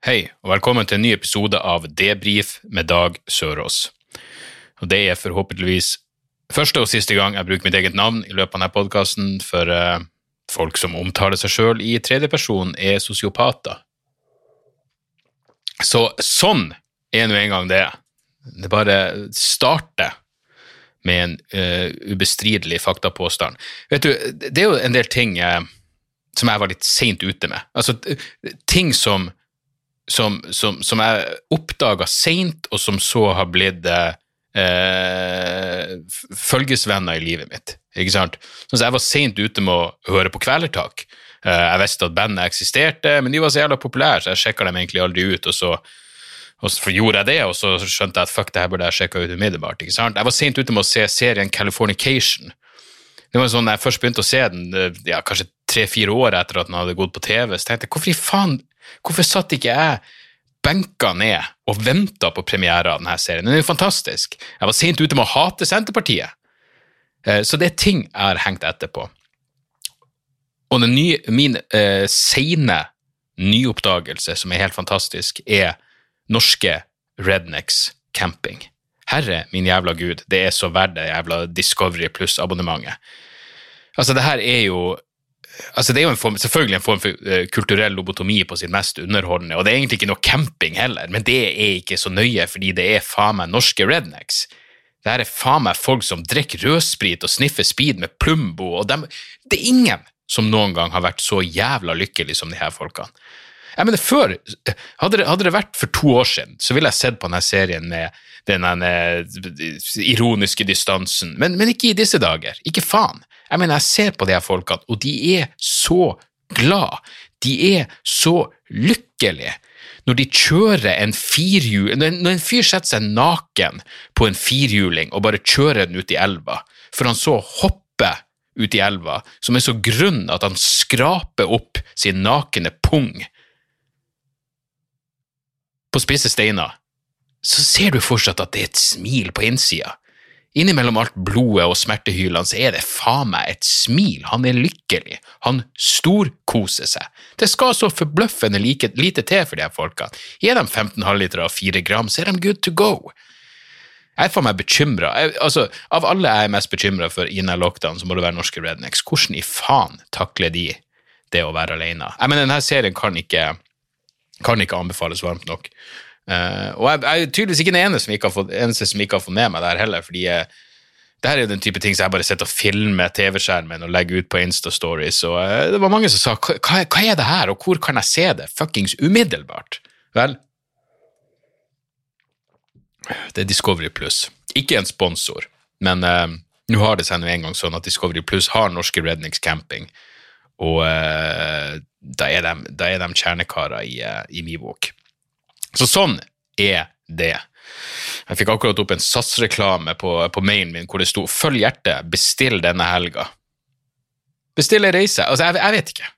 Hei, og velkommen til en ny episode av Debrif med Dag Sørås. Og det er forhåpentligvis første og siste gang jeg bruker mitt eget navn i løpet av denne podkasten, for uh, folk som omtaler seg sjøl i tredjeperson, er sosiopater. Så sånn er nå engang det. Det bare starter med en uh, ubestridelig faktapåstand. Vet du, det er jo en del ting uh, som jeg var litt seint ute med. Altså, ting som som, som, som jeg oppdaga seint, og som så har blitt eh, følgesvenner i livet mitt. Ikke sant? Sånn, så jeg var seint ute med å høre på Kvelertak. Eh, jeg visste at bandet eksisterte, men de var så jævla populære, så jeg sjekka dem egentlig aldri ut. Og så, og så gjorde jeg det, og så skjønte jeg at fuck, det her burde jeg sjekka ut umiddelbart. ikke sant? Jeg var seint ute med å se serien Californication. Det var sånn, Da jeg først begynte å se den, eh, ja, kanskje tre-fire år etter at den hadde gått på TV, så tenkte jeg hvorfor i faen Hvorfor satt ikke jeg benka ned og venta på premiere av denne serien? Den er jo fantastisk. Jeg var sent ute med å hate Senterpartiet. Eh, Så det er ting jeg har hengt etter på. Og nye, min eh, seine nyoppdagelse, som er helt fantastisk, er norske Rednecks camping. Herre min jævla gud, det er så verdt det jævla Discovery pluss-abonnementet. Altså, det her er jo Altså, det er jo en form, selvfølgelig en form for eh, kulturell lobotomi på sitt mest underholdende, og det er egentlig ikke noe camping heller, men det er ikke så nøye, fordi det er faen meg norske rednecks. Det her er faen meg folk som drikker rødsprit og sniffer speed med Plumbo, og dem, det er ingen som noen gang har vært så jævla lykkelig som de her folkene. Jeg mener, før, hadde det, hadde det vært for to år siden, så ville jeg sett på denne serien med den eh, ironiske distansen, men, men ikke i disse dager. Ikke faen. Jeg mener, jeg ser på de her folkene, og de er så glad. De er så lykkelige. Når de kjører en firhjul Når en fyr setter seg naken på en firhjuling og bare kjører den ut i elva, for han så hopper ut i elva, som er så grunn at han skraper opp sin nakne pung på spisse steiner, så ser du fortsatt at det er et smil på innsida. Innimellom alt blodet og smertehylene så er det faen meg et smil, han er lykkelig, han storkoser seg. Det skal så forbløffende like, lite til for de her folkene. Gi dem 15 halvliter av 4 gram, så er de good to go. Jeg er faen meg bekymra. Altså, av alle jeg er mest bekymra for i lockdown, så må det være norske rednecks. Hvordan i faen takler de det å være alene? Jeg mener, denne serien kan ikke, kan ikke anbefales varmt nok. Uh, og jeg, jeg er tydeligvis ikke den ene som fått, eneste som ikke har fått med meg det her heller, fordi jeg, det her er jo den type ting som jeg bare sitter og filmer TV-skjermen og legger ut på Insta-stories, og uh, det var mange som sa hva, hva er det her, og hvor kan jeg se det? Fuckings umiddelbart. Vel, det er Discovery Pluss. Ikke en sponsor, men uh, nå har det seg nå en gang sånn at Discovery Pluss har norske Rednecks Camping, og eh, da, er de, de kjernekarer i, uh, i min bok. Så sånn er det. Jeg fikk akkurat opp en SAS-reklame på, på mailen min hvor det sto 'Følg hjertet, bestill denne helga'. Bestill ei reise. Altså, jeg, jeg vet ikke.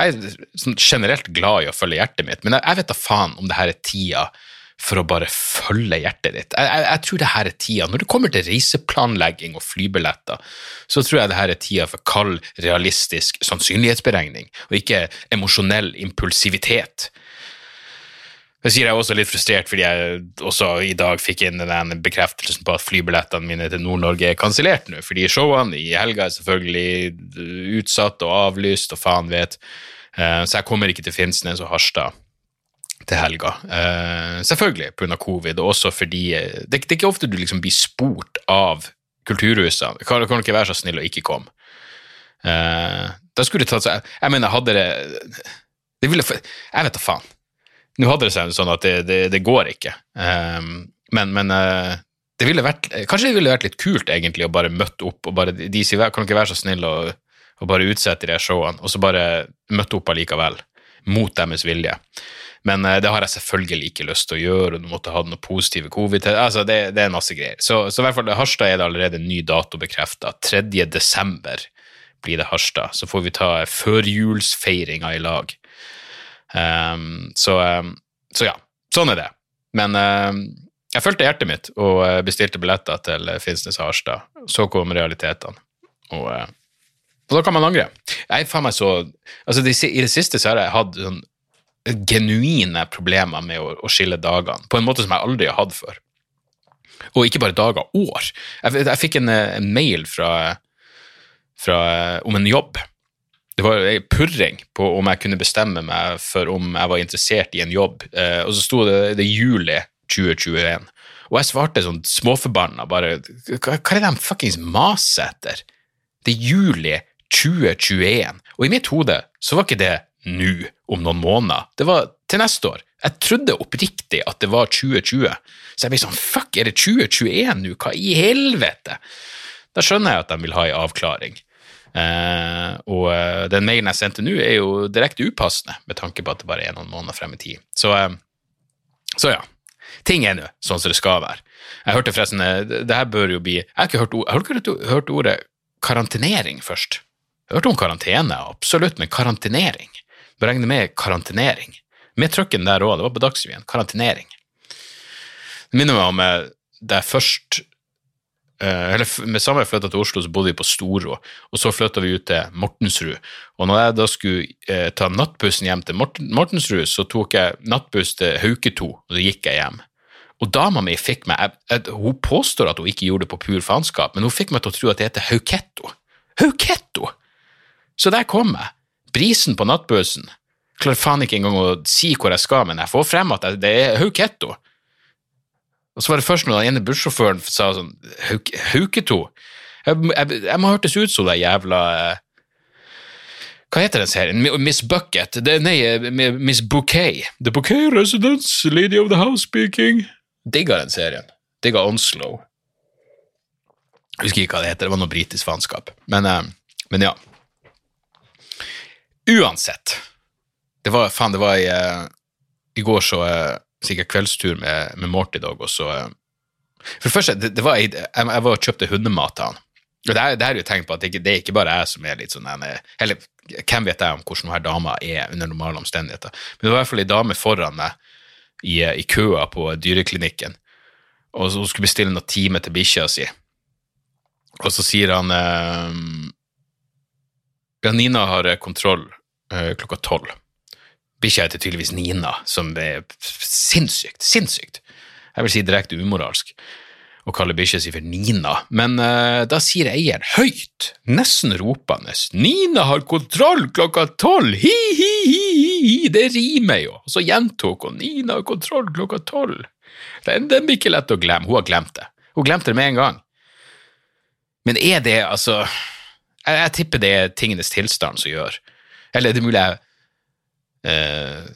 Jeg er sånn generelt glad i å følge hjertet mitt, men jeg, jeg vet da faen om det her er tida for å bare følge hjertet ditt. Jeg, jeg, jeg tror det her er tida. Når det kommer til reiseplanlegging og flybilletter, så tror jeg det her er tida for kald, realistisk sannsynlighetsberegning, og ikke emosjonell impulsivitet. Det sier jeg også litt frustrert, fordi jeg også i dag fikk inn den bekreftelsen på at flybillettene mine til Nord-Norge er kansellert nå, fordi showene i helga er selvfølgelig utsatt og avlyst, og faen vet. Eh, Så jeg kommer ikke til Finnsnes og Harstad til helga. Uh, selvfølgelig pga. covid, og også fordi eh, det, det er ikke ofte du liksom blir spurt av kulturhusene. Kan, kan du ikke være så snill å ikke komme? Uh, da skulle det tatt seg Jeg mener, hadde det det ville, Jeg vet da faen. Nå hadde det seg sånn at det, det, det går ikke. Um, men men uh, det ville vært, kanskje det ville vært litt kult egentlig å bare møtte opp og bare, de sier kan du ikke være så snill å, og bare utsette de showene, og så bare møtte opp allikevel, mot deres vilje. Men eh, det har jeg selvfølgelig ikke lyst til å gjøre, og du måtte ha noe positive covid altså det, det, er masse greier. Så, så i hvert fall Harstad er det allerede en ny dato bekrefta. 3. desember blir det Harstad. Så får vi ta førjulsfeiringa i lag. Um, så, um, så, ja, sånn er det. Men um, jeg fulgte hjertet mitt og bestilte billetter til Finnsnes Harstad. Så kom realitetene. Og, og da kan man angre. Jeg faen meg så altså I det siste så har jeg hatt sånn genuine problemer med å, å, skille dagene, på en måte som jeg aldri har hatt før. Og ikke bare dager, år. Jeg, jeg fikk en, en mail fra, fra, om en jobb. Det var en purring på om jeg kunne bestemme meg for om jeg var interessert i en jobb, eh, og så sto det, det juli 2021. Og jeg svarte sånn småforbanna bare Hva, hva er det de fuckings maser etter? Det er juli 2021. Og i mitt hode så var ikke det nå om noen måneder. Det var til neste år. Jeg trodde oppriktig at det var 2020, så jeg ble sånn fuck, er det 2021 nå? Hva i helvete? Da skjønner jeg at de vil ha ei avklaring. Eh, og eh, den mailen jeg sendte nå, er jo direkte upassende, med tanke på at det bare er noen måneder frem i tid. Så, eh, så ja. Ting er nå sånn som det skal være. Jeg hørte forresten, eh, det her bør jo bli Jeg har ikke hørt, jeg har ikke hørt ordet karantenering først. Jeg har hørt om karantene, absolutt, men karantenering beregner med karantenering. Med trucken der òg, det var på Dagsrevyen. Karantenering. Det minner meg om eh, da jeg først eh, eller Med samme flytta til Oslo, så bodde vi på Storo, og så flytta vi ut til Mortensrud. Og når jeg da skulle eh, ta nattbussen hjem til Morten, Mortensrud, så tok jeg nattbuss til Hauketo, og så gikk jeg hjem. Og dama mi fikk meg jeg, jeg, Hun påstår at hun ikke gjorde det på pur faenskap, men hun fikk meg til å tro at det heter Hauketto. Hauketto! Så der kom jeg brisen på nattbussen. Klarer faen ikke engang å si hvor jeg skal, men jeg får frem at det er Hauketo. Og så var det først når den ene bussjåføren sa sånn Hauketo? Jeg, jeg, jeg, må hørtes ut som det jævla Hva heter den serien? Miss Bucket? Det, nei, Miss Bouquet. The Bouquet Residence, Lady of the House speaking. Digga den serien. Digga Onslow. Jeg husker ikke hva det heter, det var noe britisk faenskap. Men, eh, men ja. Uansett. Det var, faen, det var i, uh, i går så uh, sikkert kveldstur med, med Morty Dog, og så uh, For det første, det, det var, jeg, jeg, var og kjøpte hundemat til han. Og det, det er jo tegn på at det, det, er ikke bare jeg som er litt sånn Eller hvem vet jeg om hvordan denne dama er under normale omstendigheter. Men det var i hvert fall ei dame foran meg i, i køa på dyreklinikken, og så hun skulle bestille noen time til bikkja si. Og så sier han ja, Nina har kontroll klokka tolv. Bikkja heter tydeligvis Nina, som er sinnssykt, sinnssykt. Jeg vil si direkte umoralsk å kalle bikkja si for Nina, men uh, da sier eieren høyt, nesten ropende, Nina har kontroll klokka tolv, hi-hi-hi, det rimer jo, og så gjentok hun, Nina har kontroll klokka tolv. Den, den blir ikke lett å glemme, hun har glemt det. Hun glemte det med en gang. Men er det, altså jeg, jeg, tipper det er tingenes tilstand som gjør Eller det er mulig jeg eh,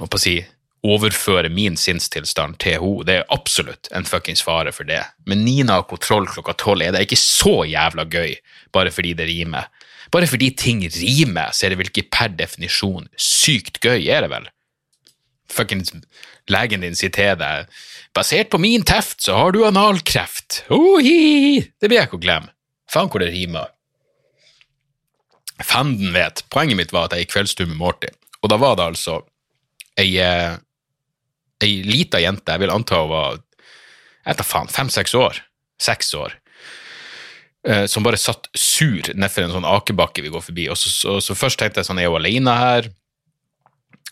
på si overføre min sinnstilstand til henne. Det er absolutt en fuckings fare for det. Men Nina har kontroll klokka tolv er det ikke så jævla gøy, bare fordi det rimer. Bare fordi ting rimer, så er det vel ikke per definisjon sykt gøy, er det vel? Fuckings legen din sier deg Basert på min teft, så har du analkreft. Ohi! Det blir jeg ikke å glemme. Faen hvor det rimer. Fanden vet. Poenget mitt var at jeg gikk kveldstur med Morty, og da var det altså ei, eh, ei lita jente, jeg vil anta hun var jeg vet faen, fem-seks år, seks år, eh, som bare satt sur nedfor en sånn akebakke vi går forbi. Og så, så, så først tenkte jeg sånn, er hun alene her?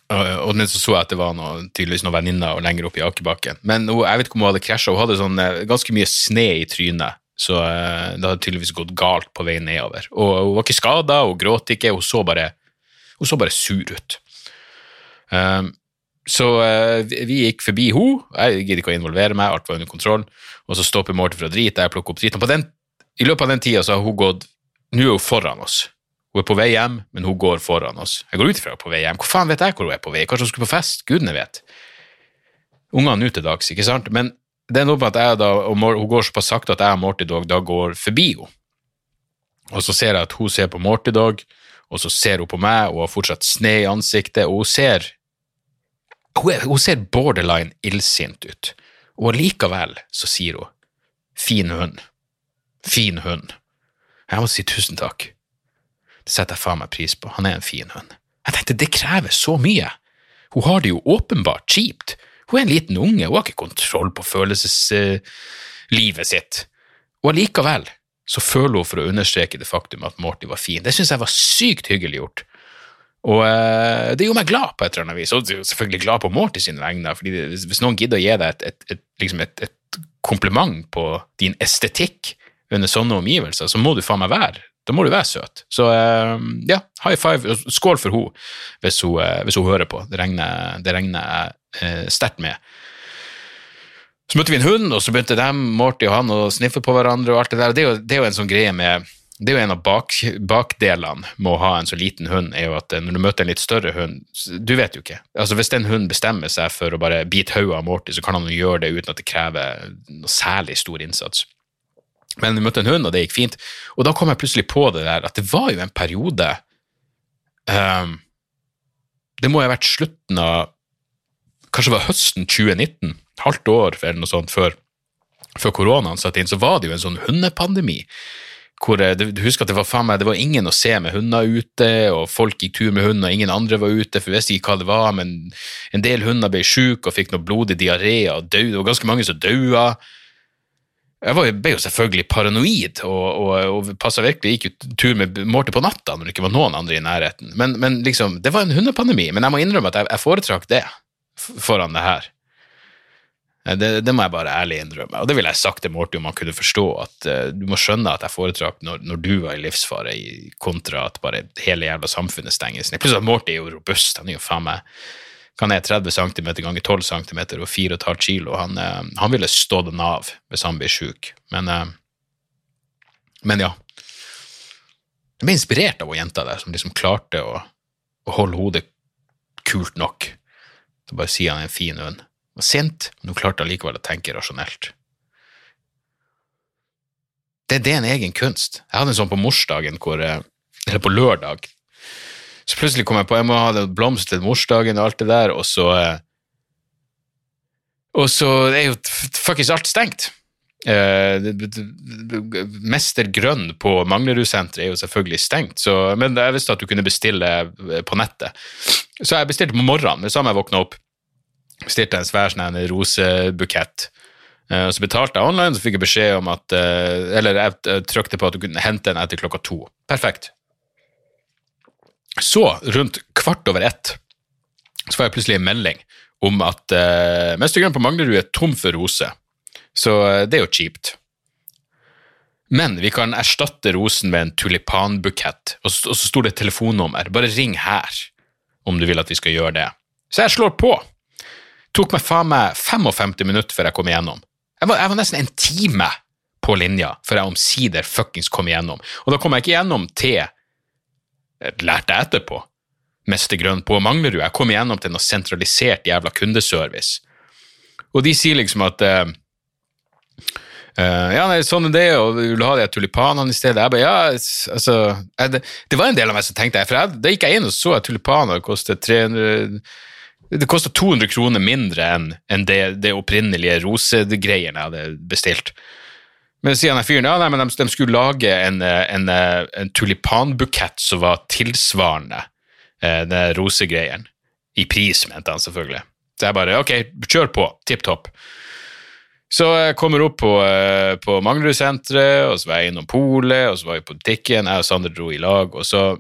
Og så så jeg at det var noe, tydeligvis noen venninner lenger opp i akebakken. Men hun, jeg vet ikke om hun hadde krasja, hun hadde sånn, eh, ganske mye sne i trynet. Så uh, det hadde tydeligvis gått galt på vei nedover. Og hun var ikke skada, hun gråt ikke, hun så bare, hun så bare sur ut. Um, så uh, vi gikk forbi henne, jeg gidder ikke å involvere meg, alt var under kontroll, og så stopper Morten for å drite, jeg plukker opp driten. I løpet av den tida så har hun gått Nå er hun foran oss. Hun er på vei hjem, men hun går foran oss. Jeg går ut ifra hun er på vei hjem. Hvor faen vet jeg hvor hun er på vei? Kanskje hun skulle på fest? Gudene vet. Ungene nå til dags, ikke sant? Men det er noe med at jeg da, og hun går såpass sakte at jeg og Morty Dog da går forbi henne. Og så ser jeg at hun ser på Morty Dog, og så ser hun på meg og har fortsatt sne i ansiktet, og hun ser Hun, hun ser borderline illsint ut, og likevel så sier hun fin hund. Fin hund. Jeg må si tusen takk. Det setter jeg faen meg pris på. Han er en fin hund. Jeg tenkte, det krever så mye. Hun har det jo åpenbart kjipt. Hun er en liten unge, hun har ikke kontroll på følelseslivet sitt. Og allikevel så føler hun for å understreke det faktum at Morty var fin. Det syns jeg var sykt hyggelig gjort. Og uh, det gjorde meg glad på et eller annet vis, og selvfølgelig glad på Morty sine vegne. fordi hvis, noen gidder å gi deg et, et, et, liksom et, kompliment på din estetikk under sånne omgivelser, så må du faen meg være da må du være søt. Så uh, ja, high five, skål for henne hvis, hun, hvis hun hører på. Det regner jeg sterkt med. Så møtte vi en hund, og så begynte de, Morty og han å sniffe på hverandre. og alt Det der. Det er jo, det er jo en sånn greie med det er jo en av bak, bakdelene med å ha en så liten hund, er jo at når du møter en litt større hund Du vet jo ikke. Altså Hvis en hund bestemmer seg for å bare bite hodet av Morty, så kan han jo gjøre det uten at det krever noe særlig stor innsats. Men vi møtte en hund, og det gikk fint. Og da kom jeg plutselig på det der at det var jo en periode um, Det må ha vært slutten av Kanskje det var høsten 2019 halvt år eller noe sånt før, før koronaen satte inn, så var det jo en sånn hundepandemi. Hvor, eh, du husker at det var, meg, det var ingen å se med hunder ute, og folk gikk tur med hund, og ingen andre var ute, for vi visste ikke hva det var, men en del hunder ble syke og fikk noe blodig diaré og døde, var ganske mange som daua. Jeg var, ble jo selvfølgelig paranoid og, og, og virkelig gikk jo tur med Morty på natta når det ikke var noen andre i nærheten. Men, men liksom, det var en hundepandemi, men jeg må innrømme at jeg, jeg foretrakk det foran det her. Det, det, må jeg bare ærlig innrømme. Og det ville jeg sagt til Morty om han kunne forstå, at uh, du må skjønne at jeg foretrakk når, når, du var i livsfare, i, kontra at bare hele jævla samfunnet stenges ned. Plutselig at Morty jo robust. Han er jo faen meg kan jeg 30 cm ganger 12 cm og 4,5 kilo. Han, uh, han ville stått den av hvis han blir sjuk. Men, uh, men ja. Jeg ble inspirert av hun jenta der som liksom klarte å, å holde hodet kult nok til bare sier han en fin hund var sint, men hun klarte allikevel å tenke rasjonelt. Det, det, er en egen kunst. Jeg hadde en sånn på morsdagen, hvor, eh, eller på lørdag. Så plutselig kom jeg på jeg må ha blomster til morsdagen og alt det der, og så eh, Og så er jo fuckings alt stengt. Uh, Mester Grønn på Manglerudsenteret er jo selvfølgelig stengt, så, men jeg visste at du kunne bestille på nettet. Så jeg bestilte på morgenen, det samme jeg våkna opp bestilte en svær sånn rosebukett. Uh, så betalte jeg online, så fikk jeg beskjed om at Eller jeg trykte på at du kunne hente den etter klokka to. Perfekt. Så, rundt kvart over ett, så får jeg plutselig en melding om at uh, Mestergrønn på Manglerud er tom for roser. Så uh, det er jo kjipt. Men vi kan erstatte rosen med en tulipanbukett, og så, og så står det et telefonnummer. Bare ring her om du vil at vi skal gjøre det. Så jeg slår på tok meg faen meg 55 minutter før jeg kom igjennom. Jeg var, jeg var nesten en time på linja før jeg omsider fuckings kom igjennom. Og da kom jeg ikke igjennom til lærte jeg etterpå. Mester Grønn på Manglerud. Jeg kom igjennom til noe sentralisert jævla kundeservice. Og de sier liksom at uh, uh, ja, nei, sånn er det, og vil ha de tulipanene i stedet? Jeg bare, ja, altså jeg, det, det, var en del av meg som tenkte det, for jeg, da gikk jeg inn og så at tulipaner kostet 300 det kosta 200 kroner mindre enn en det, det, opprinnelige rosegreiene jeg hadde bestilt. Men sier han fyren ja, nei, men de, de, skulle lage en, en, en tulipanbukett som var tilsvarende eh, den rosegreien. I pris, mente han selvfølgelig. Så jeg bare ok, kjør på, tipp topp. Så jeg kommer opp på, eh, på Manglerudsenteret, og så var jeg innom polet, og så var jeg på butikken, jeg og Sander dro i lag, og så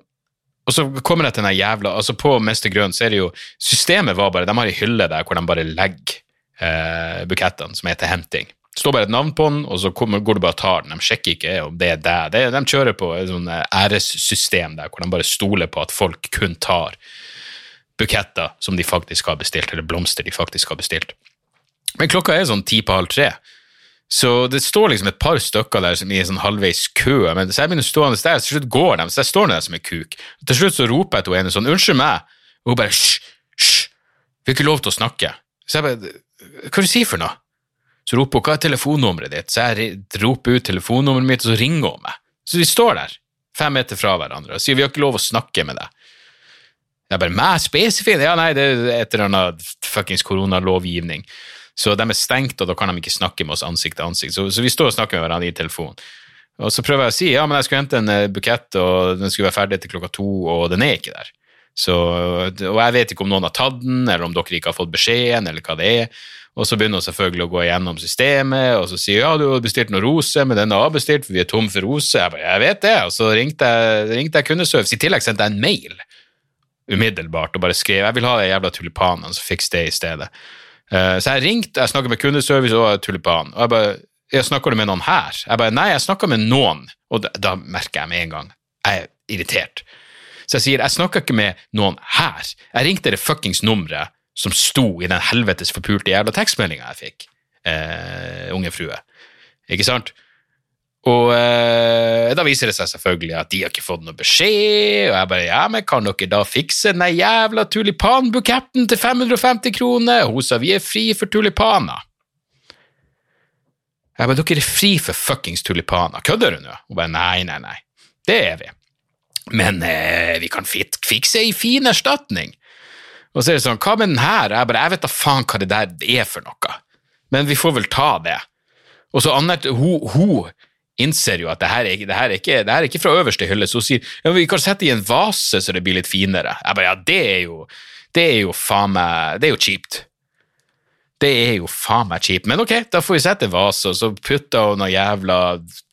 og så kommer jeg til den jævla altså På Mester Grønn så er det jo Systemet var bare De har ei hylle der hvor de bare legger eh, bukettene som er til henting. Det står bare et navn på den, og så kommer, går du bare og tar den. De sjekker ikke om det er deg. Det, de kjører på et sånn eh, æressystem der hvor de bare stoler på at folk kun tar buketter som de faktisk har bestilt, eller blomster de faktisk har bestilt. Men klokka er sånn ti på halv tre. Så det står liksom et par stykker der som en sånn halvveis kø, men så jeg begynner stående der, til slutt går de, så jeg står der som en kuk. Til slutt så roper jeg til henne sånn 'unnskyld meg', og hun bare 'hysj, hysj, vi har ikke lov til å snakke'. Så jeg bare 'hva er du sier for noe'? Så roper hun 'hva er telefonnummeret ditt'? Så jeg roper ut telefonnummeret mitt, og så ringer hun meg. Så vi står der, fem meter fra hverandre, og sier 'vi har ikke lov å snakke med deg'. Jeg bare 'meg spesifikt'? Ja, nei, det er et eller annet fuckings koronalovgivning. Så de er stengt, og da kan de ikke snakke med oss ansikt til ansikt. Så, så vi står og snakker med hverandre i telefonen. Og så prøver jeg å si ja, men jeg skulle hente en eh, bukett, og den skulle være ferdig til klokka to, og den er ikke der. Så, og jeg vet ikke om noen har tatt den, eller om dere ikke har fått beskjeden, eller hva det er. Og så begynner hun selvfølgelig å gå igjennom systemet, og så sier ja, du har bestilt noen roser, men den er avbestilt, for vi er tom for roser. Jeg bare, jeg vet det. Og så ringte jeg, ringte jeg kundeservice. I tillegg sendte jeg en mail umiddelbart og bare skrev jeg vil ha de jævla tulipanene, så fiks det i stedet. Uh, så jeg ringte, jeg snakket med kundeservice og tulipan, og jeg bare jeg snakker du med noen her? Jeg bare nei, jeg snakker med noen, og da, da merker jeg med en gang jeg er irritert. Så jeg sier jeg snakker ikke med noen her. Jeg ringte det fuckings nummeret som sto i den helvetes forpulte jævla tekstmeldinga jeg fikk, eh, unge frue. Ikke sant? Og eh, da viser det seg selvfølgelig at de har ikke fått noe beskjed, og jeg bare ja, men kan dere da fikse den jævla tulipanbuketten til 550 kroner? Hun sa vi er fri for tulipaner. Jeg bare dere er fri for fuckings tulipaner, kødder du nå? Hun bare nei, nei, nei, det er vi. Men eh, vi kan fit, fikse ei fin erstatning. Og så er det sånn, hva med den her? Jeg bare, jeg vet da faen hva det der er for noe, men vi får vel ta det. Og så annet, hun, hun innser jo at det her, er, det, her er ikke, det her er ikke fra øverste hylle, så hun sier ja, vi kan sette i en vase så det blir litt finere. Jeg bare, ja, det er jo, det er jo faen meg, det er jo kjipt. Det er jo faen meg kjipt, men ok, da får vi sette vase, og så putter hun noe jævla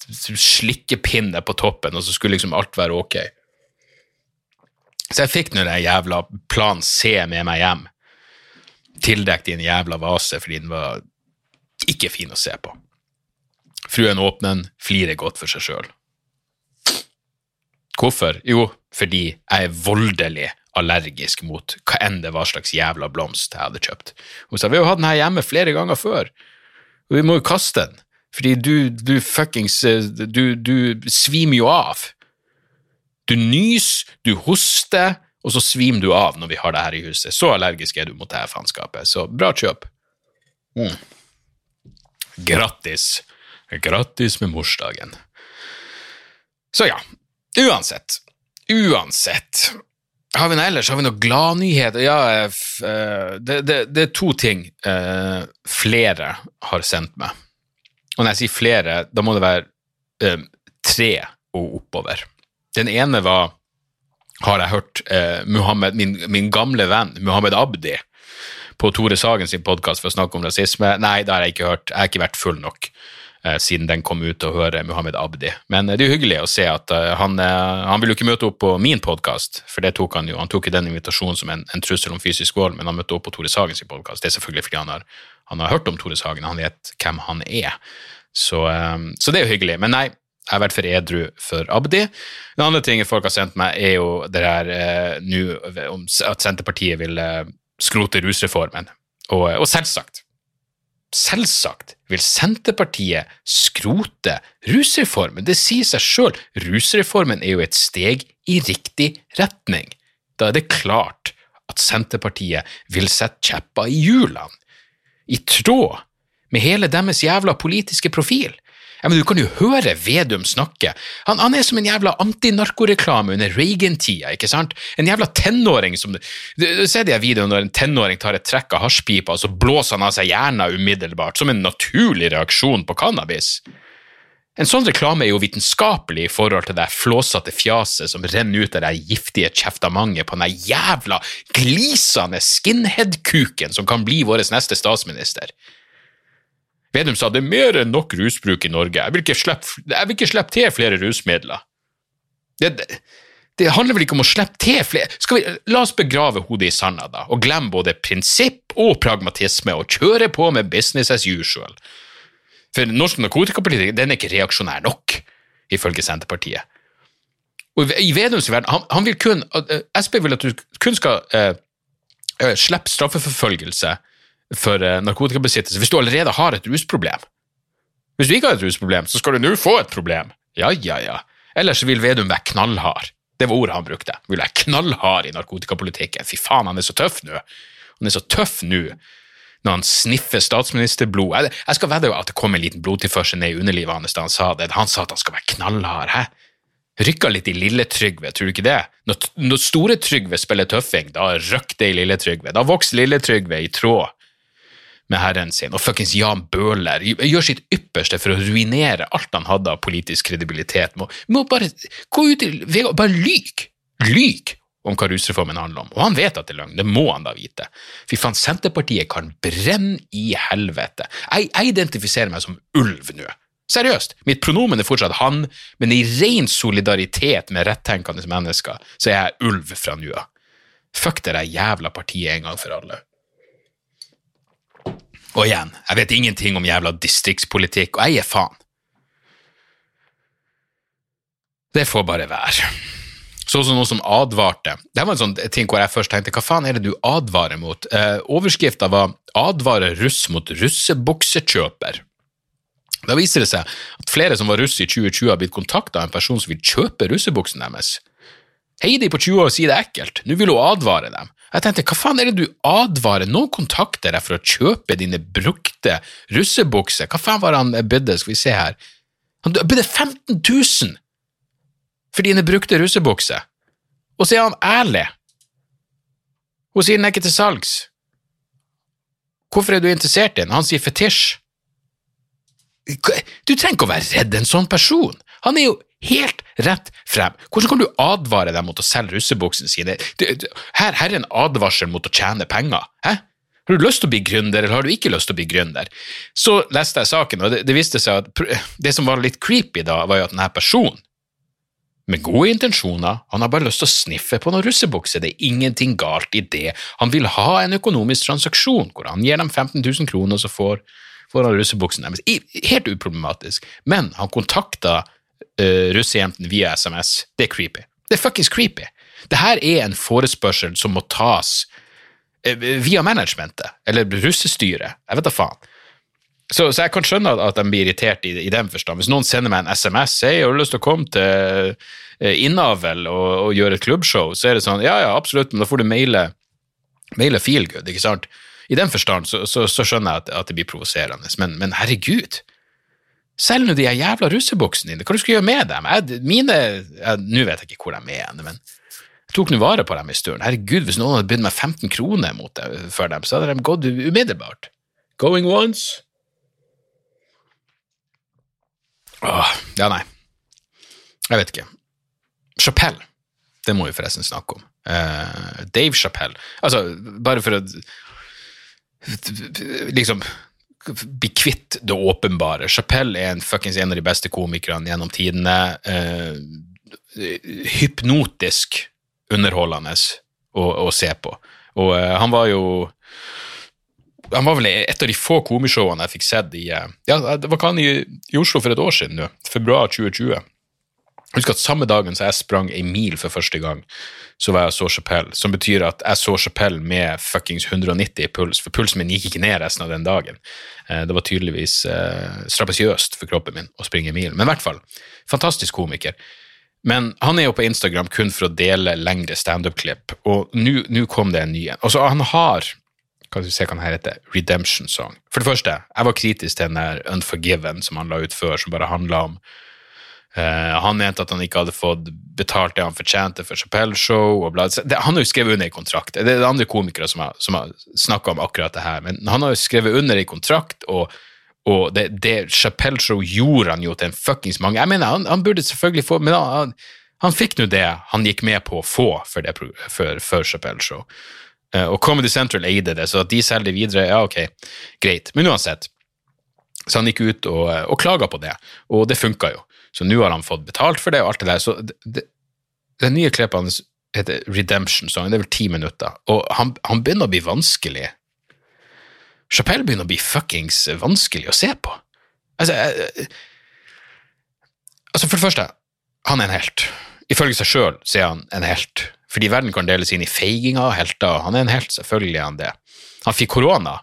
slikkepinne på toppen, og så skulle liksom alt være ok. Så jeg fikk nå den jævla plan C med meg hjem, tildekt i en jævla vase fordi den var ikke fin å se på. Fruen åpner den, flirer godt for seg sjøl. Hvorfor? Jo, fordi jeg er voldelig allergisk mot hva enn det var slags jævla blomst jeg hadde kjøpt. Hun sa vi har jo hatt den her hjemme flere ganger før, og vi må jo kaste den, fordi du, du fuckings du, du svimer jo av du nys, du hoster, og så svimer du av når vi har det her i huset. Så allergisk er du mot det her faenskapet. Så bra kjøp. Mm. Grattis. Grattis med morsdagen. Så ja, uansett. Uansett. Har vi noe ellers? Har vi noen gladnyheter? Ja, eh, det, det, det, er to ting uh, flere har sendt meg. Og når jeg sier flere, da må det være uh, tre og oppover. Den ene var, har jeg hørt, eh, Muhammed, min, min, gamle venn Muhammed Abdi på Tore Sagen sin podkast for å snakke om rasisme. Nei, det har jeg ikke hørt. Jeg har ikke vært full nok eh, siden den kom ut og høre Muhammed Abdi. Men eh, det er jo hyggelig å se at uh, han, han vil jo ikke møte opp på min podkast, for det tok han jo. Han tok jo den invitasjonen som en, en trussel om fysisk vold, men han møtte opp på Tore Sagen sin podkast. Det er selvfølgelig fordi han har, han har hørt om Tore Sagen, han vet hvem han er. Så, så det er jo hyggelig. Men nei, jeg har vært for edru for Abdi. Den andre tingen folk har sendt meg, er jo det her eh, nå at Senterpartiet vil eh, skrote rusreformen. Og, og, selvsagt, selvsagt vil Senterpartiet skrote rusreformen. Det sier seg sjøl. Rusreformen er jo et steg i riktig retning. Da er det klart at Senterpartiet vil sette kjepper i hjulene, i tråd med hele deres jævla politiske profil. Ja, men Du kan jo høre Vedum snakke. Han, han er som en jævla antinarkoreklame under Reagan-tida. ikke sant? En jævla tenåring som Du, du ser de videoene når en tenåring tar et trekk av hasjpipa, og så blåser han av seg hjernen umiddelbart, som en naturlig reaksjon på cannabis. En sånn reklame er jo vitenskapelig i forhold til det flåsete fjaset som renner ut av det giftige kjeftamanget på den jævla glisende skinhead-kuken som kan bli vår neste statsminister. Vedum sa det er mer enn nok rusbruk i Norge, jeg vil ikke slippe, vil ikke slippe til flere rusmidler. Det, det, det, handler vel ikke om å slippe til flere vi, La oss begrave hodet i sanda, da, og glemme både prinsipp og pragmatisme, og kjøre på med business as usual. For norsk narkotikapolitikk den er ikke reaksjonær nok, ifølge Senterpartiet. Og I Vedums verden han, han vil kun, uh, Sp vil at du kun skal uh, uh, slippe straffeforfølgelse for eh, narkotikabesittelse hvis du allerede har et rusproblem. Hvis du ikke har et rusproblem, så skal du nå få et problem. Ja, ja, ja. Ellers vil Vedum være knallhard. Det var ordet han brukte. Vil være knallhard i narkotikapolitikken. Fy faen, han er så tøff nå. Han er så tøff nå når han sniffer statsministerblod. Jeg, jeg skal vedde at det kom en liten blodtilførsel ned i underlivet hans da han sa det. Han sa at han skal være knallhard. Hæ? Rykka litt i Lille-Trygve, tror du ikke det? Når, når Store-Trygve spiller tøffing, da røkk det i Lille-Trygve. Da vokser Lille-Trygve i tråd med herren sin, og fuckings Jan Bøhler gjør sitt ypperste for å ruinere alt han hadde av politisk kredibilitet. Må, må bare gå ut i Bare lyg! Lyg om hva rusreformen handler om. Og han vet at det er løgn, det må han da vite. Fy faen, Senterpartiet kan brenne i helvete. Jeg, jeg identifiserer meg som ulv nå. Seriøst. Mitt pronomen er fortsatt han, men i ren solidaritet med rettenkende mennesker, så er jeg ulv fra nå av. Fuck det der jævla partiet en gang for alle. Og igjen, jeg vet ingenting om jævla distriktspolitikk, og jeg er faen. Det får bare være. Sånn som noen som advarte. Det var en sånn ting hvor jeg først tenkte hva faen er det du advarer mot? Eh, Overskrifta var 'Advarer russ mot russebuksekjøper'. Da viser det seg at flere som var russ i 2020, har blitt kontakta av en person som vil kjøpe russebuksen deres. Heidi på 20 år sier det ekkelt, nå vil hun advare dem. Jeg tenkte, hva faen er det du advarer? Noen kontakter deg for å kjøpe dine brukte russebukser. Hva faen var han bydde, skal vi se her? Han bydde 15 000 for dine brukte russebukser. Og så er han ærlig. Hun sier den er ikke til salgs. Hvorfor er du interessert i den? Han sier fetisj. Du trenger ikke å være redd en sånn person. Han er jo helt rett frem. Hvordan kan du advare dem mot å selge russebuksene sine? Her, her, er en advarsel mot å tjene penger. Hæ? Har du lyst til å bli gründer, eller har du ikke lyst til å bli gründer? Så leste jeg saken, og det, det viste seg at det som var litt creepy da, var jo at denne personen med gode intensjoner, han har bare lyst til å sniffe på noen russebukser, det er ingenting galt i det, han vil ha en økonomisk transaksjon hvor han gir dem 15 000 kroner, og så får, får han russebuksen deres. Helt uproblematisk, men han kontakta uh, russejentene via SMS. Det er creepy. Det er fuckings creepy. Det her er en forespørsel som må tas uh, via managementet, eller russestyret, jeg vet da faen. Så, så, jeg kan skjønne at de blir irritert i, i den forstand. Hvis noen sender meg en SMS jeg har lyst til å komme til uh, Innavl og, og, gjøre et klubbshow, så er det sånn ja ja, absolutt, men da får du maile, maile feelgood, ikke sant? I den forstand så, så, så skjønner jeg at, at, det blir provoserende, men, men herregud, Selg nå de jævla russebuksene dine, hva du skal gjøre med dem? Jeg, mine Nå vet jeg ikke hvor de er, men jeg tok nå vare på dem i stund. Herregud, hvis noen hadde bydd meg 15 kroner mot dem, for dem, så hadde de gått umiddelbart. Going once. Åh, ja, nei. Jeg vet ikke. Chapelle, det må vi forresten snakke om. Uh, Dave Chapelle. Altså, bare for å liksom bli kvitt det åpenbare. Chapelle er en, fuckings en av de beste komikerne gjennom tidene. Uh, hypnotisk underholdende å, å, se på. Og uh, han var jo han var vel et av de få komishowene jeg fikk sett i eh, ja, det var kan i, i Oslo for et år siden, nå, februar 2020. Jeg husker at samme dagen som jeg sprang ei mil for første gang, så var jeg så Chapelle, som betyr at jeg så Chapelle med fuckings 190 i puls, for pulsen min gikk ikke ned resten av den dagen. Eh, det var tydeligvis eh, strabasiøst for kroppen min å springe mil. Men i hvert fall, fantastisk komiker. Men han er jo på Instagram kun for å dele lengre standup-klipp, og nå kom det en ny en. Altså, han har kan du se hva den heter, Redemption Song. For det første, jeg var kritisk til den der Unforgiven som han la ut før, som bare handla om Uh, han mente at han ikke hadde fått betalt det han fortjente for Chapelle-show. han har jo skrevet under i kontrakt. Det er det andre komikere som har, som har snakka om akkurat det her. Men han har jo skrevet under i kontrakt, og, og det, det Chapelle-show gjorde han jo til en fuckings mange. Jeg mener, han, han burde selvfølgelig få Men han, han fikk nå det han gikk med på å få for, det, for, for Chapelle-show. Uh, og Comedy Central eide det, så at de selger det videre, ja, ok, greit. Men uansett. Så han gikk ut og, og klaga på det, og det funka jo. Så nå har han fått betalt for det og alt det der. Så det, nye klippet hans heter Redemption Song. Det er vel ti minutter. Og han, han begynner å bli vanskelig. Chapelle begynner å bli fuckings vanskelig å se på. Altså, jeg, altså For det første, han er en helt. Ifølge seg sjøl er han en helt. Fordi verden kan deles inn i feiginger og helter. Han er en helt, selvfølgelig er han det. Han fikk korona.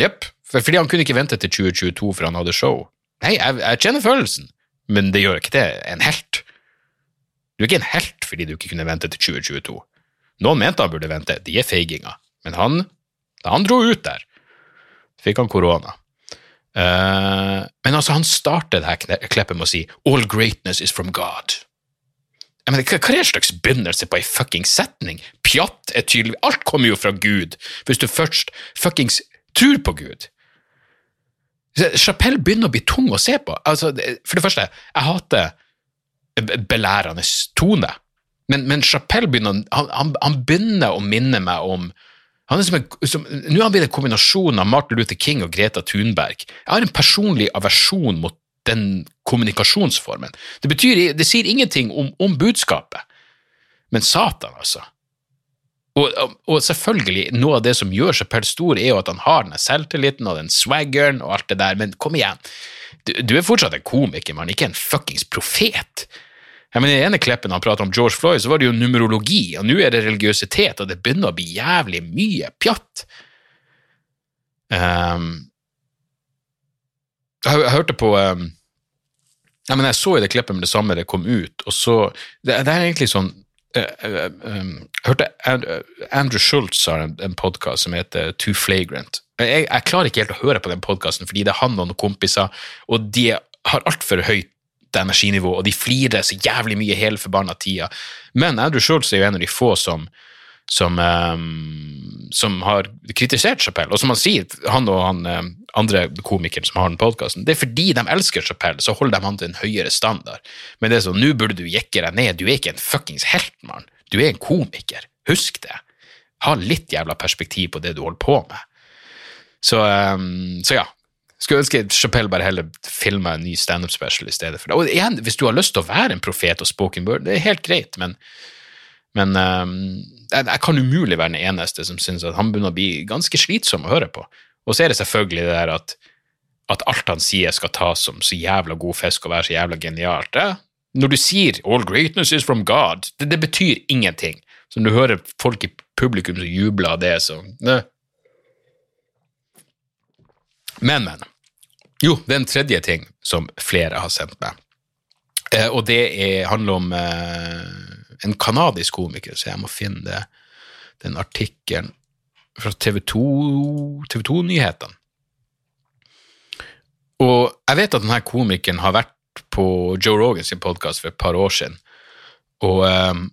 Jepp. Fordi han kunne ikke vente til 2022 for han hadde show. Nei, jeg, jeg kjenner følelsen men det gjør ikke det en helt. Du er ikke en helt fordi du ikke kunne vente til 2022. Noen mente han burde vente, de er feiginger. Men han, da han dro ut der, fikk han korona. Uh, men altså, han startet det her kleppet med å si 'All greatness is from God'. mener, hva, er en slags begynnelse på ei fuckings setning? Pjatt er tydelig Alt kommer jo fra Gud, hvis du først fuckings tror på Gud. Chapelle begynner å bli tung å se på. Altså, for det første, jeg hater belærende tone, men, men Chapelle begynner, han, han, han begynner å minne meg om han er som en, som, Nå har han blitt en kombinasjon av Martin Luther King og Greta Thunberg. Jeg har en personlig aversjon mot den kommunikasjonsformen. Det, betyr, det sier ingenting om, om budskapet, men Satan, altså. Og, og, selvfølgelig, noe av det som gjør per stor, er jo at han har den selvtilliten og den swaggeren og alt det der, men kom igjen, du, du er fortsatt en komiker, mann, ikke en fuckings profet. Jeg mener, I den ene klippen han prater om George Floyd, så var det jo numerologi, og nå er det religiøsitet, og det begynner å bli jævlig mye pjatt. Um, jeg, jeg, hørte på um, jeg, mener, Jeg så i det klippet med det samme det kom ut, og så Det, det er egentlig sånn uh, um, Jeg hørte Andrew Schultz har en, en podkast som heter Too Flagrant. Jeg, jeg, klarer ikke helt å høre på den podkasten fordi det er han og noen kompiser, og de har altfor høyt energinivå, og de flirer så jævlig mye hele forbanna tida. Men Andrew Schultz er jo en av de få som som, um, som har kritisert Chapell. Og som han sier, han og han um, andre komikeren som har den podkasten, det er fordi de elsker Chapelle, så holder de han til en høyere standard. Men det er sånn, nå burde du jekke deg ned, du er ikke en fuckings helt, mann. Du er en komiker. Husk det. Ha litt jævla perspektiv på det du holder på med. Så, um, så ja. Skulle ønske Chapelle bare heller filma en ny standup special i stedet for det. Og igjen, hvis du har lyst til å være en profet og spoken word, det er helt greit, men men um, jeg, jeg, kan umulig være den eneste som syns at han begynner å bli ganske slitsom å høre på. Og så er det selvfølgelig det der at, at alt han sier skal tas som så jævla god fisk og være så jævla genialt. Ja? Når du sier 'all greatness is from God', det, det betyr ingenting. Så når du hører folk i publikum som jubler av det, så ne. Men, men. Jo, det er en tredje ting som flere har sendt meg. Eh, og det er, handler om eh, en kanadisk komiker, så jeg må finne det, den artikkelen fra TV 2-nyhetene. og jeg vet at denne komikeren har vært på Joe Rogans podkast for et par år siden, og, um,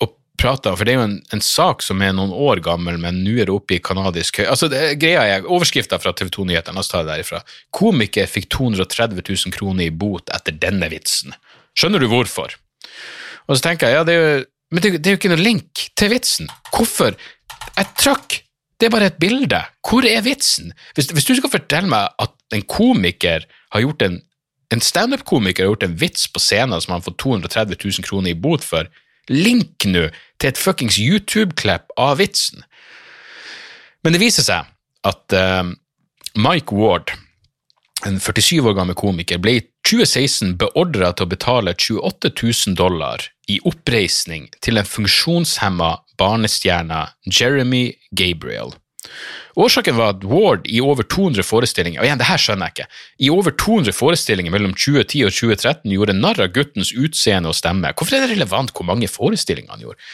og prata For det er jo en, en, sak som er noen år gammel, men nå er det oppe i kanadisk høy... Altså, det, greia er, Overskrifta fra TV 2-nyhetene, la oss ta det derifra. Komiker fikk 230 000 kroner i bot etter denne vitsen. Skjønner du hvorfor? Og så tenker jeg, ja, det er jo, men det, det er jo ikke noe link til vitsen. Hvorfor? Et trøkk, det er bare et bilde. Hvor er vitsen? Hvis, hvis du skal fortelle meg at en komiker har gjort en en standup-komiker har gjort en vits på scenen som han fått 230 000 kroner i bot for, link nå til et fuckings YouTube-klipp av vitsen. Men det viser seg at uh, Mike Ward, en 47 år gammel komiker, ble i 2016 beordra til å betale 28 000 dollar i oppreisning til den funksjonshemma barnestjerna Jeremy Gabriel. Årsaken var at Ward i over 200 forestillinger og igjen, det her skjønner jeg ikke, i over 200 forestillinger mellom 2010 og 2013 gjorde narr av guttens utseende og stemme. Hvorfor er det relevant hvor mange forestillinger han gjorde?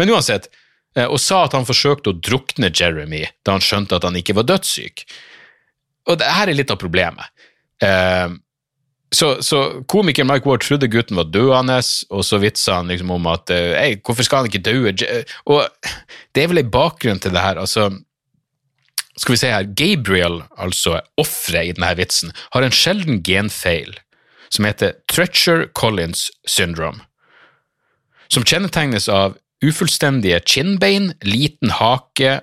Men uansett, eh, og sa at han forsøkte å drukne Jeremy da han skjønte at han ikke var dødssyk. Og det her er litt av problemet. Uh, så, så komikeren Mike Ward trodde gutten var døende, og så vitsa han liksom om at eh, hvorfor skal han ikke dø? Og det er vel en bakgrunn til det her. altså skal vi se her, Gabriel, altså offeret i denne vitsen, har en sjelden genfeil som heter Tretcher Collins syndrome, som kjennetegnes av ufullstendige kinnbein, liten hake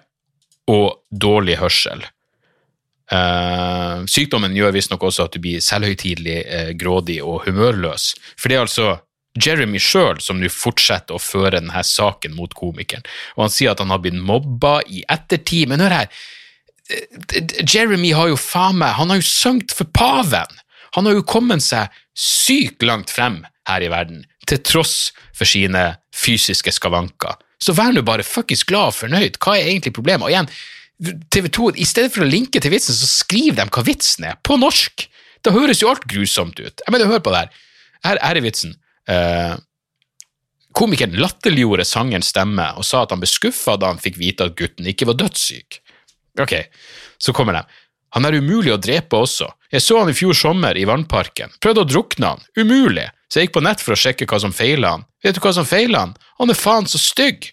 og dårlig hørsel. Uh, sykdommen gjør visstnok også at du blir selvhøytidelig, uh, grådig og humørløs. For det er altså Jeremy sjøl som nå fortsetter å føre denne saken mot komikeren. Og han sier at han har blitt mobba i ettertid. Men hør her, uh, Jeremy har jo faen meg Han har jo sunget for paven! Han har jo kommet seg sykt langt frem her i verden, til tross for sine fysiske skavanker. Så vær nå bare fuckings glad og fornøyd. Hva er egentlig problemet? Og igjen, TV 2, i stedet for å linke til vitsen, så skriver de hva vitsen er, på norsk! Da høres jo alt grusomt ut. Jeg mener, hør på det her. Her, her er vitsen. Uh, komikeren latterliggjorde sangerens stemme og sa at han ble skuffa da han fikk vite at gutten ikke var dødssyk. Ok, så kommer de. Han er umulig å drepe også. Jeg så han i fjor sommer i vannparken. Prøvde å drukne han. Umulig. Så jeg gikk på nett for å sjekke hva som feila han. Vet du hva som feila han? Han er faen så stygg.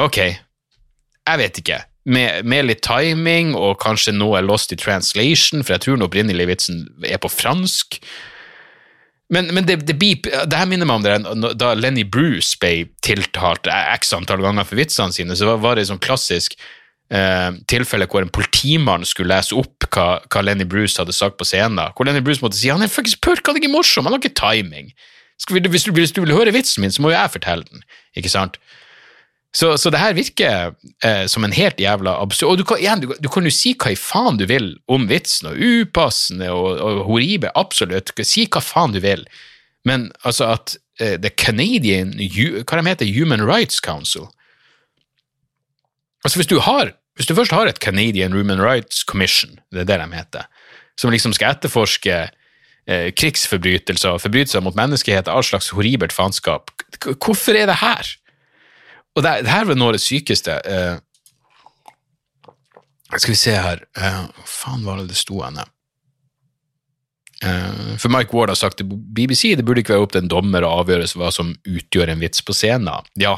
Ok, jeg vet ikke. Med, med, litt timing og kanskje noe lost i translation, for jeg tror den opprinnelige vitsen er på fransk. Men, men det, det, beep, det, her minner meg om det, da Lenny Bruce ble tiltalt x antall ganger for vitsene sine, så var, var det sånn klassisk eh, tilfelle hvor en politimann skulle lese opp hva, hva, Lenny Bruce hadde sagt på scenen. Hvor Lenny Bruce måtte si han er faktisk purk, han er ikke morsom, han har ikke timing. Hvis du, hvis du vil høre vitsen min, så må jo jeg fortelle den. ikke sant? Så, så det her virker eh, som en helt jævla absurd Og du kan, igjen, du, du, kan jo si hva i faen du vil om vitsen, og upassende og, og horrible, absolutt. Si hva faen du vil, men altså at eh, The Canadian Hva de heter Human Rights Council Altså hvis du, har, hvis du først har et Canadian Human Rights Commission, det er det de heter, som liksom skal etterforske eh, krigsforbrytelser og forbrytelser mot menneskeheten, all slags horribelt faenskap, hvorfor er det her? Og det, det her var noe av det sykeste. Uh, skal vi se her uh, Hva faen var det det sto henne? Uh, for Mike Ward har sagt til BBC det burde ikke være opp til en dommer å avgjøre hva som utgjør en vits på scenen. Ja,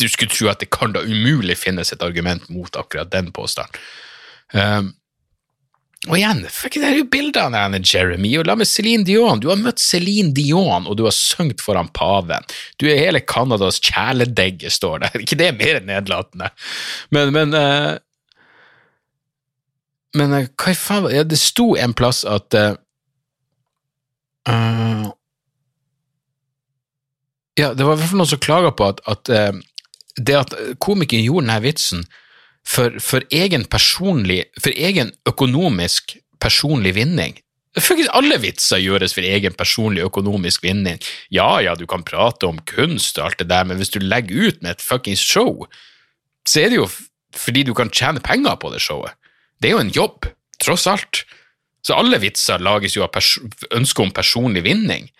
du skulle tro at det kan da umulig finnes et argument mot akkurat den påstanden. Uh, og igjen, fuck, det er jo bildene av Jeremy, og la med Céline Dion. Du har møtt Céline Dion, og du har sunget foran paven. Du er hele Canadas kjæledegge, står der. Ikke det er mer nedlatende. Men, men uh, Men uh, hva i faen ja, Det sto en plass at uh, Ja, det var i hvert fall noen som klaga på at, at det at komikeren gjorde denne vitsen for, for, egen personlig, for egen økonomisk personlig vinning. Alle vitser gjøres for egen personlig økonomisk vinning. Ja, ja, du kan prate om kunst og alt det der, men hvis du legger ut med et fuckings show, så er det jo fordi du kan tjene penger på det showet. Det er jo en jobb, tross alt. Så alle vitser lages jo av ønske om personlig vinning.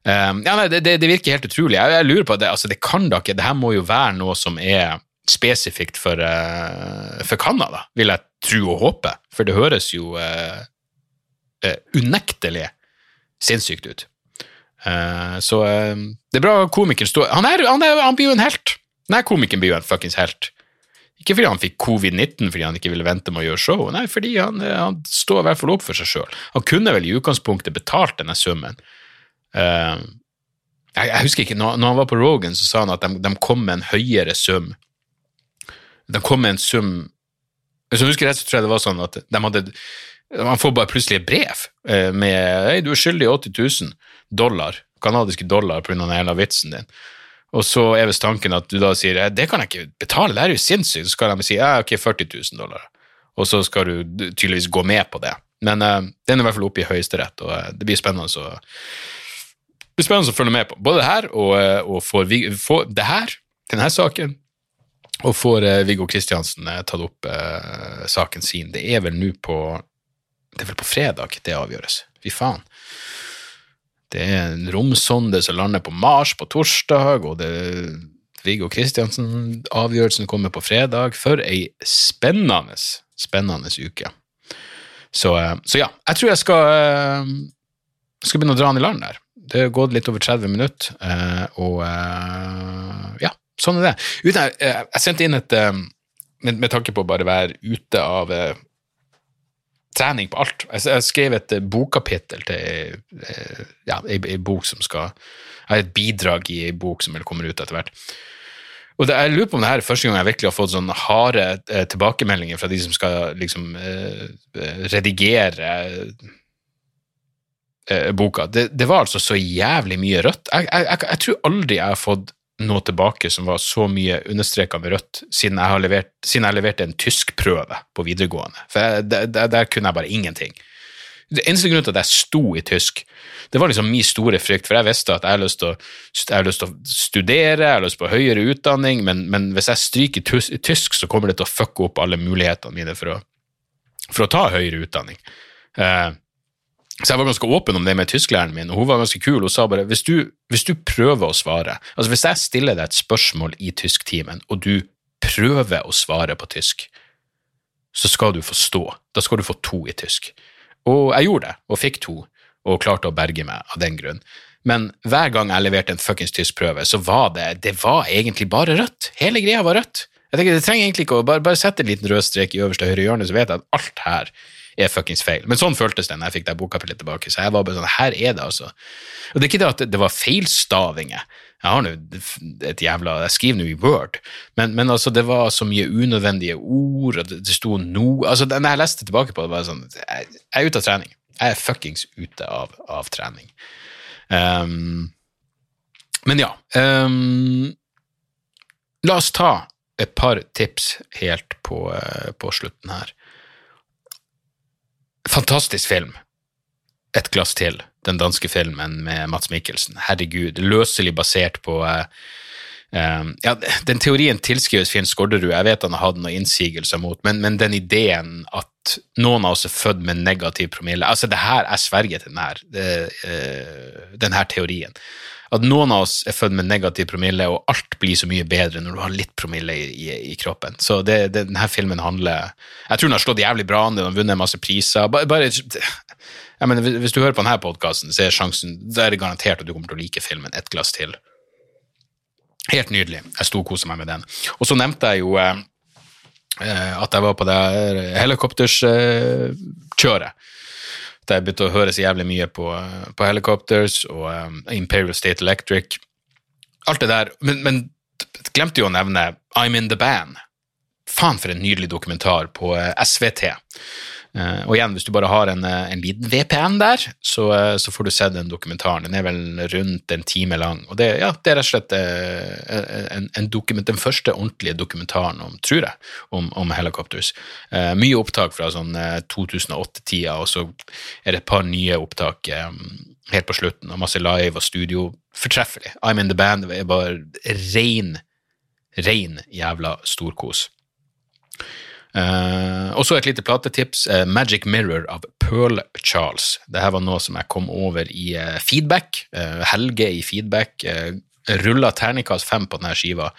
Um, ja, nei, det, det, virker helt utrolig. Jeg, jeg lurer på det, altså, det kan da ikke Det her må jo være noe som er spesifikt for, uh, for Canada, vil jeg tro og håpe, for det høres jo uh, uh, unektelig sinnssykt ut. så det er bra komikeren står han, han, han, blir jo en helt. Nei, komikeren blir jo en fuckings helt. Ikke fordi han fikk covid-19 fordi han ikke ville vente med å gjøre show, nei, fordi han, han står i hvert fall opp for seg sjøl. Han kunne vel i utgangspunktet betalt denne summen. jeg, jeg, husker ikke, når, når, han var på Rogan, så sa han at de, de kom med en høyere sum de kom en sum Hvis jeg husker rett, så tror jeg det var sånn at de hadde Man får bare plutselig et brev eh, med Hei, du er skyldig 80 000 dollar, kanadiske dollar pga. den hele vitsen din. Og så er visst tanken at du da sier det kan jeg ikke betale, det er jo sinnssykt. Så skal de si ja, ok, 40 000 dollar. Og så skal du tydeligvis gå med på det. Men uh, den er i hvert fall oppe i Høyesterett, og uh, det blir spennende å det blir spennende å følge med på. Både det her og, uh, og for, for det her, denne saken, og får eh, Viggo Kristiansen eh, tatt opp eh, saken sin. Det er vel nå på Det er vel på fredag det avgjøres. Fy faen. Det er en romsonde som lander på Mars på torsdag, og det Viggo Kristiansen-avgjørelsen kommer på fredag. For ei spennende, spennende uke. Så, eh, så, ja, jeg tror jeg skal, eh, skal begynne å dra han i land der. Det har gått litt over 30 minutter, og ja, sånn er det. Uten, eh, jeg sendte inn et eh, med, med, tanke på å bare være ute av eh, trening på alt. Jeg, jeg skrev et bokkapittel til eh, ja, ei, ei, bok som skal Jeg har et bidrag i ei bok som kommer ut etter hvert. Og det, Jeg lurer på om det her er første gang jeg virkelig har fått sånne harde tilbakemeldinger fra de som skal liksom redigere boka. Det, det, var altså så jævlig mye rødt. Jeg, jeg, jeg tror aldri jeg har fått noe tilbake som var så mye understreka med rødt, siden jeg, levert, siden jeg leverte en tyskprøve på videregående. For jeg, der, der, kunne jeg bare ingenting. Det eneste grunnen til at jeg sto i tysk, det var liksom min store frykt, for jeg visste at jeg har lyst til å, lyst til å studere, jeg har lyst på høyere utdanning, men, men hvis jeg stryker tysk, så kommer det til å fucke opp alle mulighetene mine for å, for å ta høyere utdanning. Uh, så jeg var ganske åpen om det med tysklæreren min, og hun var ganske kul. Hun sa bare hvis du, hvis du prøver å svare Altså hvis jeg stiller deg et spørsmål i tysktimen, og du prøver å svare på tysk, så skal du få stå. Da skal du få to i tysk. Og jeg gjorde det, og fikk to, og klarte å berge meg av den grunn. Men hver gang jeg leverte en fuckings tyskprøve, så var det det var egentlig bare rødt. Hele greia var rødt. Jeg tenker, Det trenger egentlig ikke å bare, bare sette en liten rød strek i øverste høyre hjørne, så vet jeg at alt her er fuckings feil. Men sånn føltes det når jeg fikk det bokkapitlet tilbake. Så jeg var bare sånn, her er det, altså. Og det er ikke det at det var feilstavinger. Jeg har nå et jævla Jeg skriver nå i Word, men, men, altså, det var så mye unødvendige ord, og det, det sto no altså, Når jeg leste tilbake på det, var det sånn Jeg, jeg er ute av trening. Jeg er fuckings ute av, av trening. Um, men ja. Um, la oss ta et par tips helt på, uh, på slutten her. Fantastisk film. Et glass til. Den danske filmen med Mats Mikkelsen. Herregud, løselig basert på uh, um, ja, Den teorien tilskrives Finn Skårderud. Jeg vet han har hatt noen innsigelser mot, men, men, den ideen at noen av oss er født med negativ promille altså det her, Jeg sverger til her, uh, her teorien at noen av oss er født med negativ promille, og alt blir så mye bedre når du har litt promille i, i, i kroppen. Så det, det, denne filmen handler Jeg tror den har slått jævlig bra an, den har vunnet masse priser. Bare, bare mener, Hvis du hører på denne podkasten, så er sjansen Da er det garantert at du kommer til å like filmen et glass til. Helt nydelig. Jeg storkoser meg med den. Og så nevnte jeg jo eh, eh at jeg var på det helikopterskjøret. Eh, at jeg begynte å høre så jævlig mye på, på Helicopters og um, Imperial State Electric. Alt det der. Men, men glemte jo å nevne I'm In The Band. Faen, for en nydelig dokumentar på uh, SVT. Uh, og igjen, hvis du bare har en, uh, en liten VPN der, så, uh, så, får du sett den dokumentaren. Den er vel rundt en time lang. Og det, ja, det er rett og slett en, en dokument, den første ordentlige dokumentaren om, tror jeg, om, om Helicopters. mye opptak fra sånn 2008-tida, og så er det et par nye opptak helt på slutten, og masse live og studio. Fortreffelig. I'm in the band er bare rein, rein jævla storkos. Uh, og et lite platetips. Uh, Magic Mirror av Pearl Charles. Dette var noe som jeg kom over i uh, feedback. Helge i feedback. Uh, Rulla terningkast fem på denne skiva.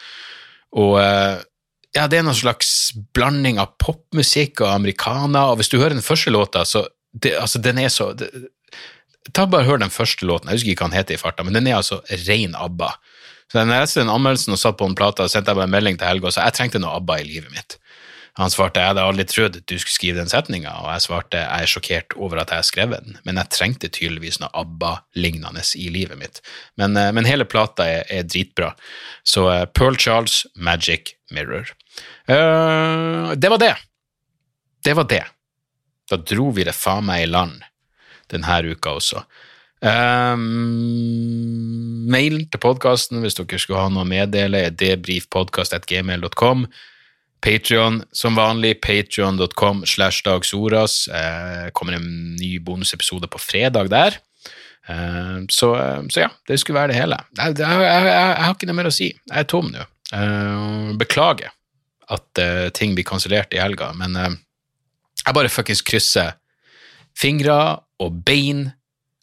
Og ja, det er noen slags blanding av popmusikk og americana, og hvis du hører den første låta, så det, altså, den er så det, Ta bare Hør den første låten, jeg husker ikke hva den heter i farta, men den er altså rein ABBA. Så når jeg leste den anmeldelsen og satt på en plata, sendte jeg bare en melding til Helge og sa jeg trengte noe ABBA i livet mitt. Han svarte jeg hadde aldri trodd du skulle skrive den setninga, og jeg svarte jeg er sjokkert over at jeg har skrevet den, men jeg trengte tydeligvis noe ABBA-lignende i livet mitt. Men, eh, men hele plata er, er, dritbra. Så uh, Pearl Charles, Magic Mirror. Uh, det var det. Det var det. Da dro vi det faen meg i land denne uka også. Um, mail til podkasten hvis dere skulle ha noe å meddele, er debrifpodkast.gmail.com. Patrion som vanlig, patrion.com slash dagsoras. Eh, kommer en ny bonusepisode på fredag der. Eh, så, eh, så, ja, det skulle være det hele. Jeg, jeg, jeg, jeg har ikke noe mer å si. Jeg er tom nå. Eh, beklager at eh, ting blir kansellert i helga, men eh, jeg bare fuckings krysser fingre og bein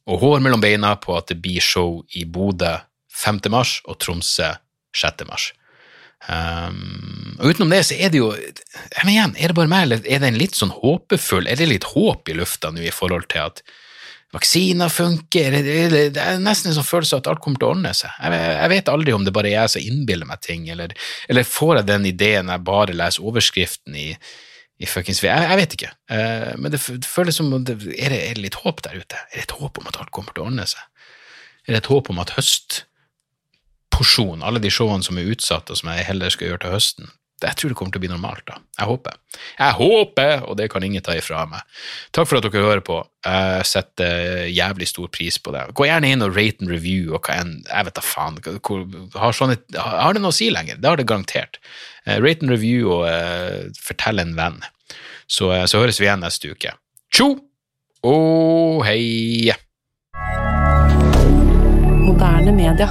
og hår mellom beina på at det blir show i Bodø 5. mars og Tromsø 6. mars. Um, og utenom det så er det jo men igjen, Er det bare meg, eller er den litt sånn håpefull? Er det litt håp i lufta nå i forhold til at vaksiner funker? Det, det, det er nesten en sånn følelse av at alt kommer til å ordne seg. Jeg, jeg vet aldri om det bare er jeg som innbiller meg ting, eller, eller får jeg den ideen jeg bare leser overskriften i, i fuckings jeg, jeg, vet ikke, uh, men det, føles som det, er, det, er det litt håp der ute? Er det et håp om at alt kommer til å ordne seg? Er det et håp om at høst porsjon, alle de showene som er utsatt, og som jeg heller skal gjøre til høsten. Jeg tror det kommer til å bli normalt, da. Jeg håper. Jeg håper, og det kan ingen ta ifra meg. Takk for at dere hører på. Jeg setter jævlig stor pris på det. Gå gjerne inn og rate and review og hva enn Jeg vet da faen. Har, sånne, har, det noe å si lenger? Det har det garantert. Uh, rate and review og uh, fortell en venn. Så, uh, så høres vi igjen neste uke. Tjo og hei! Moderne media.